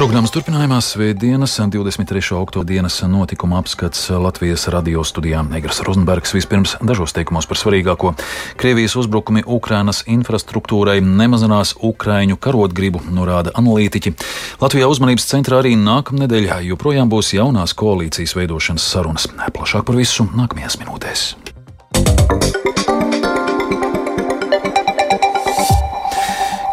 Programmas turpinājumā Svētdienas, 23. oktobra dienas notikuma apskats Latvijas radio studijā Negras Rozenbergs vispirms dažos teikumos par svarīgāko. Krievijas uzbrukumi Ukrainas infrastruktūrai nemazinās Ukraiņu karotgribu, norāda analītiķi. Latvijā uzmanības centrā arī nākamnedēļ joprojām būs jaunās koalīcijas veidošanas sarunas. Plašāk par visu nākamajās minūtēs.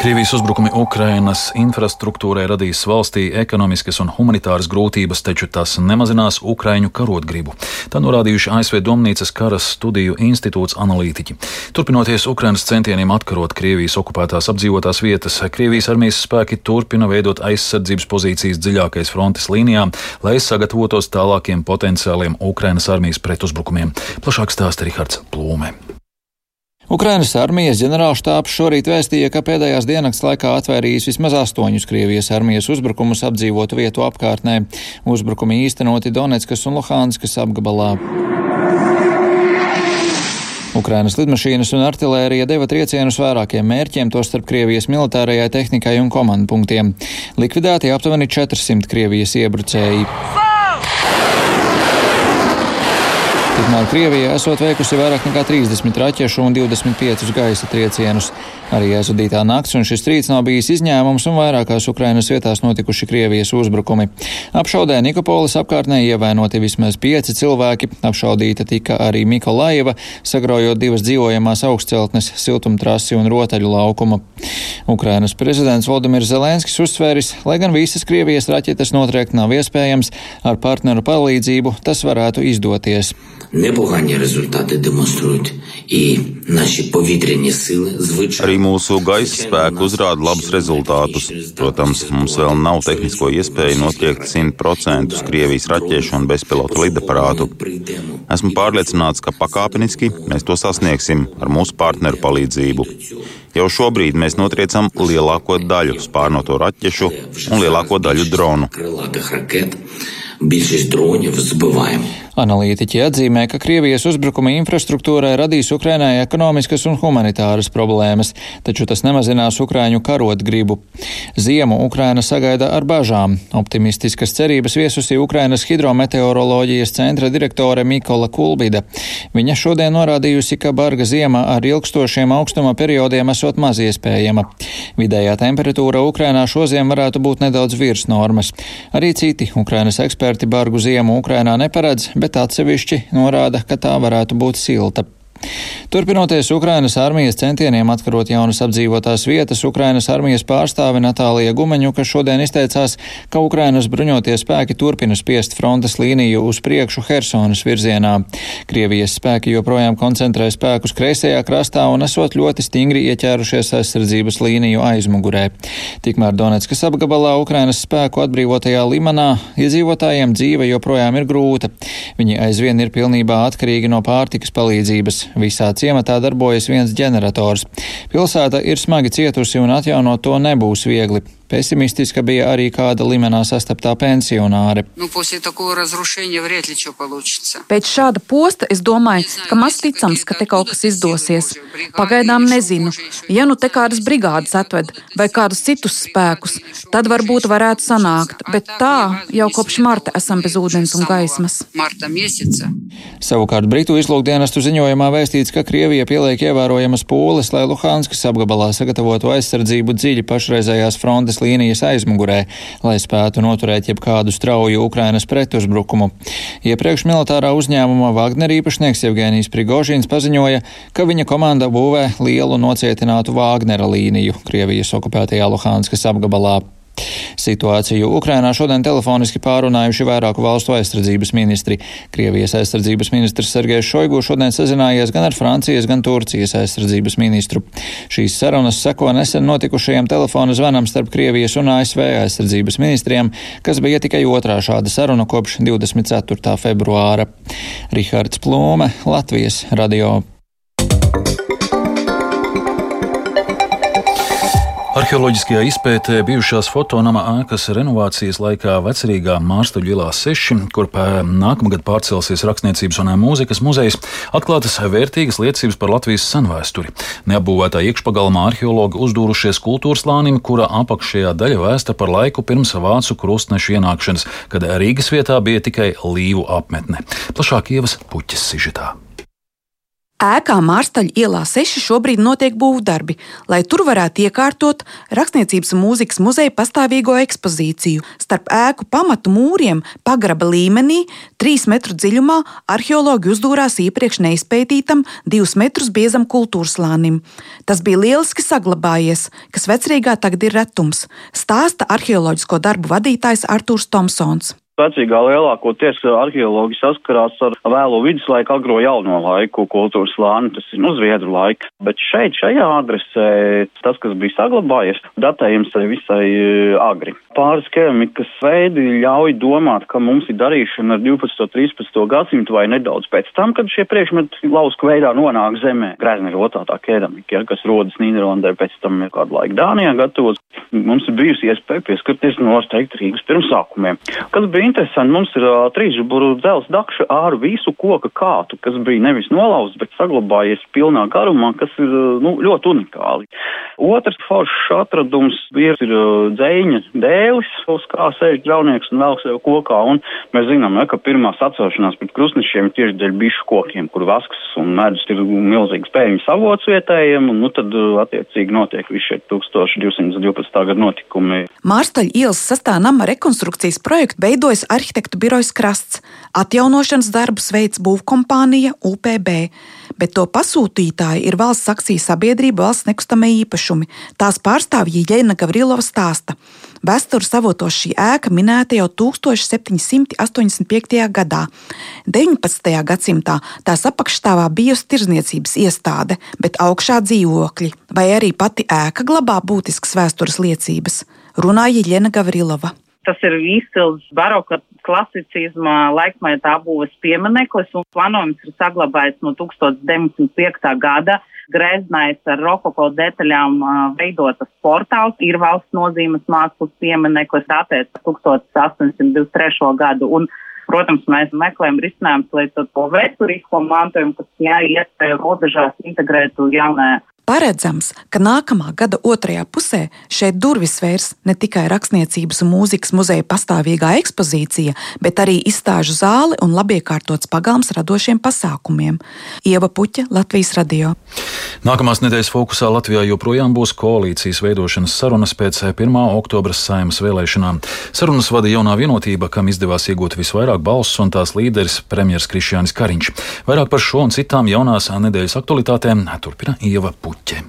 Krievijas uzbrukumi Ukrainas infrastruktūrai radīs valstī ekonomiskas un humanitāras grūtības, taču tas nemazinās Ukraiņu karotgribu. Tā norādījuši ASV Domnīcas karas studiju institūts analītiķi. Turpinoties Ukrainas centieniem atkarot Krievijas okupētās apdzīvotās vietas, Krievijas armijas spēki turpina veidot aizsardzības pozīcijas dziļākais frontes līnijā, lai sagatavotos tālākiem potenciāliem Ukrainas armijas pretuzbrukumiem. Plašāk stāsta Rihards Plūme. Ukrainas armijas ģenerālštāps šorīt vēstīja, ka pēdējās dienas laikā atvērījis vismaz astoņus Krievijas armijas uzbrukumus apdzīvotu vietu apkārtnē. Uzbrukumi īstenoti Donetskas un Luhānskas apgabalā. Ukrainas lidmašīnas un artilērija deva triecienus vairākiem mērķiem, tostarp Krievijas militārajai tehnikai un komandu punktiem. Likvidēti aptuveni 400 Krievijas iebrucēji. Tikmēr Krievija esot veikusi vairāk nekā 30 raķešu un 25 gaisa triecienus. Arī aizvadītā nakts un šis rīts nav bijis izņēmums, un vairākās Ukrainas vietās notikuši Krievijas uzbrukumi. Apšaudē Nikopolis apkārtnē ievainoti vismaz pieci cilvēki, apšaudīta tika arī Mikolaiva, sagrojot divas dzīvojamās augstceltnes, siltumtrasi un rotaļu laukumu. Ukrainas prezidents Valdemirs Zelenskis uzsvēris, lai gan visas Krievijas raķetes notriekt nav iespējams, ar partneru palīdzību tas varētu izdoties. Непогані результати демонструють і наші повітряні сили звичайно. Arī mūsu gaisa spēki uzrāda labus rezultātus. Protams, mums vēl nav tehnisko iespēju notriekt 100% Krievijas raķešu un bezpilotu lidaparātu. Esmu pārliecināts, ka pakāpeniski mēs to sasniegsim ar mūsu partneru palīdzību. Jau šobrīd mēs notriecam lielāko daļu spārnoto raķešu un lielāko daļu dronu. Більшість дронів збиваємо. Analītiķi atzīmē, ka Krievijas uzbrukumi infrastruktūrai radīs Ukrainai ekonomiskas un humanitāras problēmas, taču tas nemazinās Ukraiņu karot gribu. Ziemu Ukraina sagaida ar bažām. Optimistiskas cerības viesusi Ukrainas hidrometeoroloģijas centra direktore Mikola Kulbida. Viņa šodien norādījusi, ka barga ziema ar ilgstošiem augstuma periodiem esot maz iespējama. Vidējā temperatūra Ukrainā šoziem varētu būt nedaudz virs normas. Arī citi Ukrainas eksperti bargu ziemu Ukrainā neparedz, bet bet atsevišķi norāda, ka tā varētu būt silta. Turpinoties Ukrainas armijas centieniem atkarot jaunas apdzīvotās vietas, Ukrainas armijas pārstāve Natālija Gumeņuka šodien izteicās, ka Ukrainas bruņotie spēki turpina spiest frontes līniju uz priekšu Hersonas virzienā. Krievijas spēki joprojām koncentrē spēkus kreisajā krastā un esot ļoti stingri ieķērušies aizsardzības līniju aizmugurē. Tikmēr Donetskas apgabalā Ukrainas spēku atbrīvotajā Limanā iedzīvotājiem dzīve joprojām ir grūta. Viņi aizvien ir pilnībā atkarīgi no pārtikas palīdzības. Visā ciematā darbojas viens ģenerators. Pilsēta ir smagi cietusi un atjaunot to nebūs viegli. Pesimistiska bija arī kāda limenā sastaptā pensionāre. Nu, Pēc šāda posta es domāju, ka maz ticams, ka te kaut kas izdosies. Pagaidām nezinu. Ja nu te kādas brigādes atved vai kādus citus spēkus, tad varbūt varētu sanākt, bet tā jau kopš marta esam bez ūdens un gaismas. Savukārt Britu izlūkdienestu ziņojumā vēstīts, ka Krievija pieliek ievērojamas pūles, lai Luhanskas apgabalā sagatavotu aizsardzību dziļi pašreizējās frontes frontes līnijas aizmugurē, lai spētu noturēt jebkādu strauju Ukrainas pretuzbrukumu. Iepriekš militārā uzņēmuma Wagner īpašnieks Evgenijs Prigožins paziņoja, ka viņa komanda būvē lielu nocietinātu Wagnera līniju Krievijas okupētajā Luhanskas apgabalā. Situāciju Ukrainā šodien telefoniski pārunājuši vairāku valstu aizsardzības ministri. Krievijas aizsardzības ministrs Sergejs Šoigu šodien sazinājies gan ar Francijas, gan Turcijas aizsardzības ministru. Šīs sarunas seko nesen notikušajam telefona zvanam starp Krievijas un ASV aizsardzības ministriem, kas bija tikai otrā šāda saruna kopš 24. februāra. Rihards Plūme, Latvijas radio. Arheoloģiskajā izpētē bijušās fotonama ēkas renovācijas laikā vecerīgā Mārstaļu ielā 6, kur nākamgad pārcelsies Rakstniecības un mūzikas muzejs, atklātas vērtīgas liecības par Latvijas senvēsturi. Neapbūvētā iekšpagalmā arheologi uzdūrušies kultūras lānim, kura apakšējā daļa vēsta par laiku pirms vācu krustnešu ienākšanas, kad Rīgas vietā bija tikai līvu apmetne. Plašāk ievas puķis sižetā. Ēkā Mārstaļa ielā 6 šobrīd notiek būvdarbi, lai tur varētu iekārtot Rakstniecības mūzikas muzeja pastāvīgo ekspozīciju. Starp ēku pamatu mūriem pagraba līmenī, 3 metru dziļumā, arheologi uzdūrās iepriekš neizpētītam 2 metrus biezam kultūras lānim. Tas bija lieliski saglabājies, kas vecrīgā tagad ir retums, stāsta arheoloģisko darbu vadītājs Artūrs Tomsons. Vecīgā lielākoties arheologi saskarās ar vēlo viduslaiku, agro jauno laiku kultūras lāni, tas ir nu zviedru laika. Bet šeit, šajā adresē, tas, kas bija saglabājies, datējums ir visai e, agri. Pāris keramikas veidi ļauj domāt, ka mums ir darīšana ar 12. un 13. gadsimtu vai nedaudz pēc tam, kad šie priekšmeti lausku veidā nonāk zemē. Grezni ir otrā tā keramika, ja, kas rodas Nīderlandē, pēc tam ir kādu laiku Dānijā gatavos. Mums ir bijusi iespēja pieskarties noteikti Rīgas pirmsākumiem. Kas bija interesanti, mums ir uh, trīsžuburu dzels dakša ar visu koka kātu, kas bija nevis nolauzts, bet saglabājies pilnā garumā, kas ir uh, nu, ļoti unikāli. Otrs foršs atradums ir, ir uh, dzēņa dēlis, uz kā sēž draunieks un vēl sev kokā, un mēs zinām, ne, ka pirmās atcelšanās pret krustnešiem tieši dēļ bišu kokiem, kur vasks un medus ir milzīgs pēļņas avots vietējiem, un nu tad attiecīgi notiek visi šie 1212. gada notikumi. Mārstaļa ielas sastāvnama rekonstrukcijas projektu veidojas darbojas arhitektu birojas Krasts, atjaunošanas darbus veids būvkompānija UPB, bet to pasūtītāji ir valsts akciju sabiedrība valsts nekustamie īpašumi. Tās pārstāvja Jēna Gavrilova stāsta. Vēstures avotos šī ēka minēta jau 1785. gadā. 19. gadsimtā tās apakšstāvā bijusi tirzniecības iestāde, bet augšā dzīvokļi, vai arī pati ēka glabā būtiskas vēstures liecības, runāja Jēna Gavrilova. Tas ir izcils baroka klasicisma laikmetā būves piemineklis un planojums ir saglabāts no 1905. gada. Greznais ar rokoko detaļām veidotas portāls ir valsts nozīmes mākslas piemineklis attiec 1823. gadu. Un, protams, mēs meklējam risinājumus, lai to vēsturisko mantojumu, kas jāiespēja robežās integrētu jaunajā Paredzams, ka nākamā gada otrajā pusē šeit durvis vērs ne tikai rakstniecības un mūzikas muzeja pastāvīgā ekspozīcija, bet arī izstāžu zāle un labiekārtots pagalms radošiem pasākumiem. Ieva Puķa, Latvijas radio. Nākamās nedēļas fokusā Latvijā joprojām būs koalīcijas veidošanas sarunas pēc 1. oktobra saimas vēlēšanām. Sarunas vada jaunā vienotība, kam izdevās iegūt visvairāk balsu, un tās līderis premjerministrs Krišjānis Kariņš. Vairāk par šo un citām jaunās nedēļas aktualitātēm turpina Ieva Puķa puķe.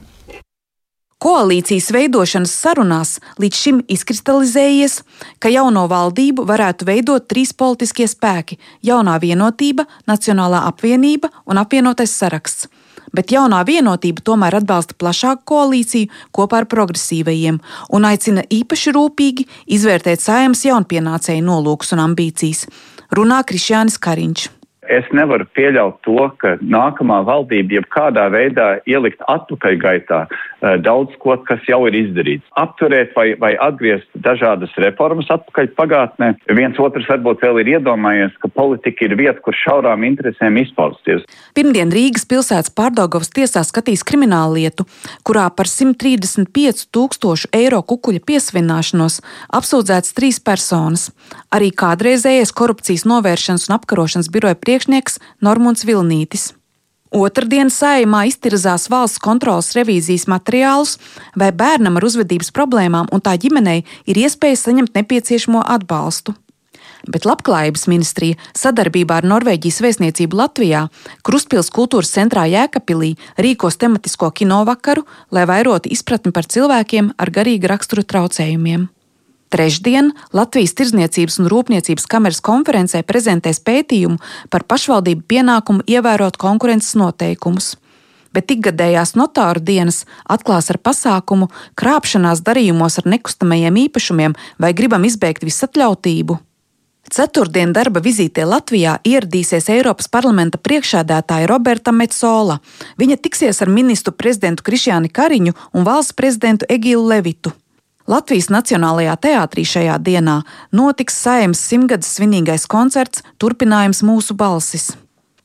Koalīcijas veidošanas sarunās līdz šim izkristalizējies, ka jauno valdību varētu veidot trīs politiskie spēki - jaunā vienotība, Nacionālā apvienība un apvienotais saraksts. Bet jaunā vienotība tomēr atbalsta plašāku koalīciju kopā ar progresīvajiem un aicina īpaši rūpīgi izvērtēt saimnes jaunpienācēju nolūkus un ambīcijas, runā Krišjānis Kariņš es nevaru pieļaut to, ka nākamā valdība jebkādā veidā ielikt atpakaļgaitā eh, daudz ko, kas jau ir izdarīts. Apturēt vai, vai atgriezt dažādas reformas atpakaļ pagātnē. Viens otrs varbūt vēl ir iedomājies, ka politika ir vieta, kur šaurām interesēm izpausties. Pirmdien Rīgas pilsētas pārdaugavas tiesā skatīs kriminālu lietu, kurā par 135 tūkstošu eiro kukuļa piesvināšanos apsūdzēts trīs personas. Arī kādreizējais korupcijas novēršanas un apkarošanas biroja priekšsēdētājs priekšnieks Normunds Vilnītis. Otradien saimā iztirzās valsts kontrolas revīzijas materiālus, vai bērnam ar uzvedības problēmām un tā ģimenei ir iespēja saņemt nepieciešamo atbalstu. Bet Labklājības ministrija sadarbībā ar Norvēģijas vēstniecību Latvijā Kruspils kultūras centrā Jēkabpilī rīkos tematisko kinovakaru, lai vairotu izpratni par cilvēkiem ar garīga rakstura traucējumiem. Trešdien Latvijas Tirzniecības un Rūpniecības kameras konferencē prezentēs pētījumu par pašvaldību pienākumu ievērot konkurences noteikumus. Bet ikgadējās notāru dienas atklās ar pasākumu krāpšanās darījumos ar nekustamajiem īpašumiem vai gribam izbeigt visatļautību. Ceturtdien darba vizītē Latvijā ieradīsies Eiropas parlamenta priekšādātāja Roberta Metsola. Viņa tiksies ar ministru prezidentu Krišjāni Kariņu un valsts prezidentu Egilu Levitu. Latvijas Nacionālajā teātrī šajā dienā notiks saimnes simtgades svinīgais koncerts Turpinājums mūsu balsis.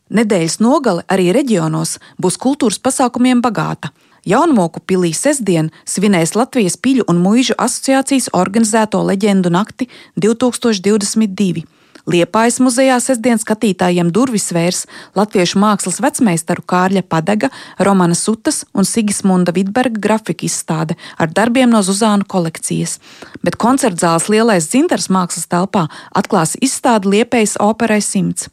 Nedēļas nogale arī reģionos būs kultūras pasākumiem bagāta. Jaunmoku pilī sestdien svinēs Latvijas Piļu un Mūžu asociācijas organizēto leģendu nakti 2022. Liepājas muzejā sestdien skatītājiem durvis vērs latviešu mākslas vecmeistaru Kārļa Padega, Romana Sutas un Sigismunda Vidberga grafika izstāde ar darbiem no Zuzānu kolekcijas. Bet koncertzāles lielais dzintars mākslas telpā atklās izstādi Liepējas operai simts.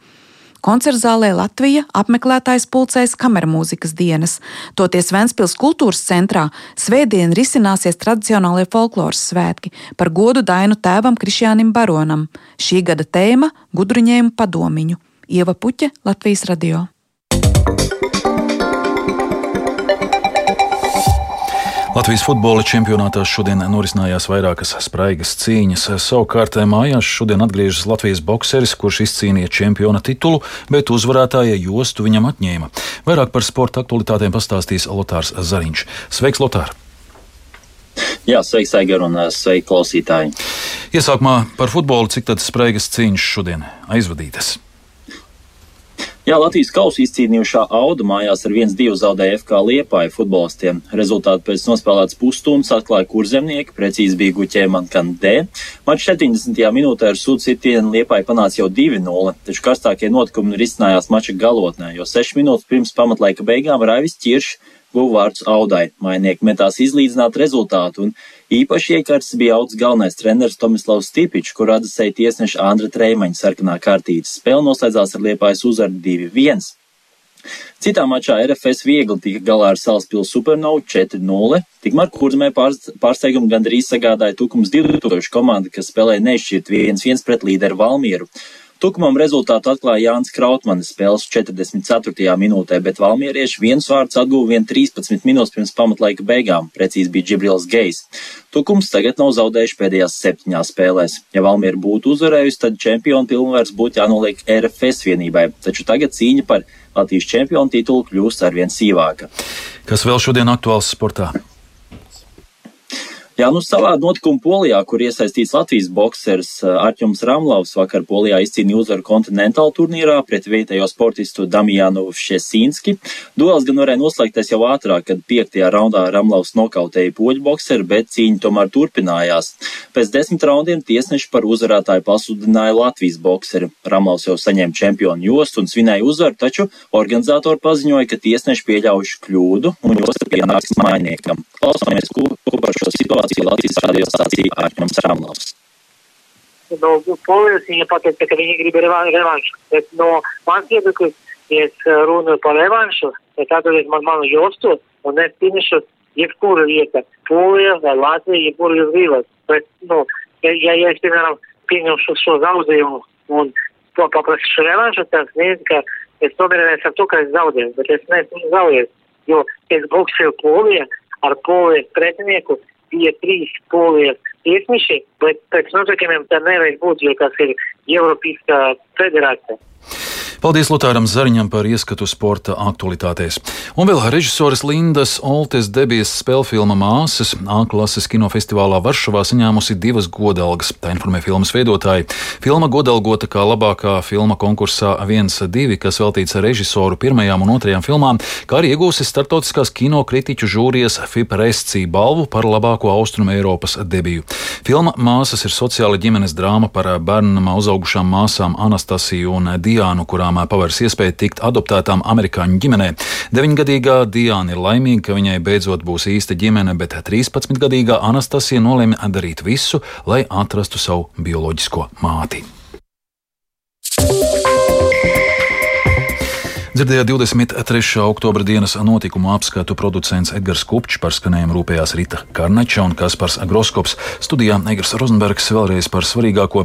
Koncertzālē Latvija apmeklētājs pulcēs kameramūzikas dienas. Toties Ventspils kultūras centrā svētdien risināsies tradicionālie folkloras svētki par godu Dainu tēvam Krišjānam Baronam. Šī gada tēma - gudruņēmu padomiņu. Ieva Puķe, Latvijas radio. Latvijas futbola čempionātā šodien norisinājās vairākas spraigas cīņas. Savukārt mājās šodien atgriežas Latvijas bokseris, kurš izcīnīja čempiona titulu, bet uzvarētāja jostu viņam atņēma. Vairāk par sporta aktualitātēm pastāstīs Lotārs Zariņš. Sveiks, Lotār! Jā, sveiks, Aigar, un sveiki, klausītāji! Iesākumā par futbolu, cik tad spraigas cīņas šodien aizvadītas? Jā, Latvijas kausa izcīnījušā Auda mājās ar 1-2 zaudēja FK Liepāja futbolistiem. Rezultātu pēc nospēlētas pusstundas atklāja kurzemnieki, precīzi bija Guķēman Kandē. Mačs 70. minūtē ar sūdu sitienu Liepāja panāca jau 2-0, taču karstākie notikumi risinājās mača galotnē, jo 6 minūtes pirms pamatlaika beigām Raivis Čiršs guva vārds Audai. Mainieki metās izlīdzināt rezultātu, un īpaši iekārts bija Audas galvenais treneris Tomislavs Stipičs, kur atdasēja tiesneša Andra Treimaņa sarkanā kārtītes. Spēle noslēdzās ar liepājas uzvaru 2-1. Citā mačā RFS viegli tika galā ar Salaspils Supernovu 4-0, tikmēr kurzmē pārsteigumu gandrīz sagādāja Tukums 2000 komanda, kas spēlēja nešķirt 1-1 pret līderu Valmieru. Tukumam rezultātu atklāja Jānis Krautmanis spēles 44. minūtē, bet valmierieši viens vārds atguva vien 13 minūtes pirms pamatlaika beigām, precīzi bija Džibrils Gejs. Tukums tagad nav zaudējuši pēdējās septiņās spēlēs. Ja Valmiera būtu uzvarējusi, tad čempionu pilnvērs būtu jānoliek RFS vienībai, taču tagad cīņa par Latvijas čempionu titulu kļūst arvien sīvāka. Kas vēl šodien aktuāls sportā? Jā, nu savā notikuma Polijā, kur iesaistīts Latvijas bokseris eh, Arķums Ramlavs, vakar Polijā izcīnīja uzvaru kontinentāla turnīrā pret vietējo sportistu Damjānu Šesinski. Duels gan varēja noslēgties jau ātrāk, kad piektajā raundā Ramlavs nokautēja poļu bokseru, bet cīņa tomēr turpinājās. Pēc desmit raundiem tiesneši par uzvarētāju pasludināja Latvijas bokseri. Ramlavs jau saņēma čempionu jostu un svinēja uzvaru, taču organizatori paziņoja, ka tiesneši pieļaujuši kļūdu un josta pienāks mainniekam. Klausāmies, ko par šo situāciju informāciju Latvijas radiostācija Ārķams Ramlovs. No polijas viņa pateica, ka viņi grib revanšu, bet no mans viedoklis, ja es runāju par revanšu, tad atdodiet man manu jostu un es finišu jebkuru vietu, Polija vai Latvija, jebkuru jūs gribat. Bet, nu, ja, ja es, piemēram, pieņemšu šo zaudējumu un to paprasīšu revanšu, tas nezinu, ka es nomierināšu ar to, ka es zaudēju, bet es neesmu zaudējis, jo es boksēju Poliju ar Polijas pretinieku, bija trīs polijas tiesneši, bet pēc noteikumiem tā nevajag būt, jo tas ir Eiropiskā federācija. Paldies Lutāram Zariņam par ieskatu sporta aktualitātēs. Un vēl režisoras Lindas Oltes debijas spēļu filma Māsas A klases kinofestivālā Varšavā saņēmusi divas godalgas. Tā informē filmas veidotāji. Filma godalgota kā labākā filma konkursā 1-2, kas veltīts režisoru pirmajām un otrajām filmām, kā arī iegūsi startautiskās kino kritiķu žūrijas FIPRESCI balvu par labāko Austrumu Eiropas debiju. Filma Māsas ir sociāla ģimenes drāma par bērnamā uzaugušām māsām Anastasiju un Diānu, kurām tiešām pavērs iespēju tikt adoptētām amerikāņu ģimenē. Deviņgadīgā Diana ir laimīga, ka viņai beidzot būs īsta ģimene, bet 13-gadīgā Anastasija nolēma darīt visu, lai atrastu savu bioloģisko māti. Dzirdējāt 23. oktobra dienas notikumu apskatu producents Edgars Kupčs par skanējumu rūpējās Rita Karnača un Kaspars Groskops. Studijā Egars Rozenbergs vēlreiz par svarīgāko.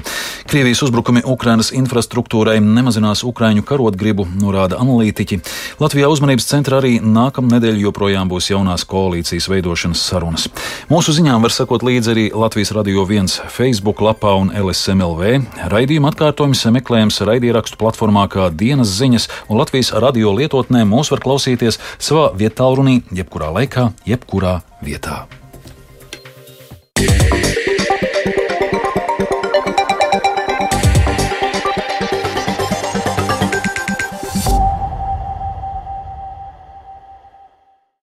Krievijas uzbrukumi Ukrainas infrastruktūrai nemazinās Ukraiņu karotgribu, norāda analītiķi. Latvijā uzmanības centrā arī nākamnedēļ joprojām būs jaunās koalīcijas veidošanas sarunas. Mūsu ziņām var sekot līdzi arī Latvijas Radio 1 Facebook lapā un LSMLV. Raidījuma atkārtojums meklējams raidierakstu platformā kā dienas ziņas un Latvijas radio lietotnē mūs var klausīties savā vietā, runī, jebkurā laikā, jebkurā vietā. Yeah.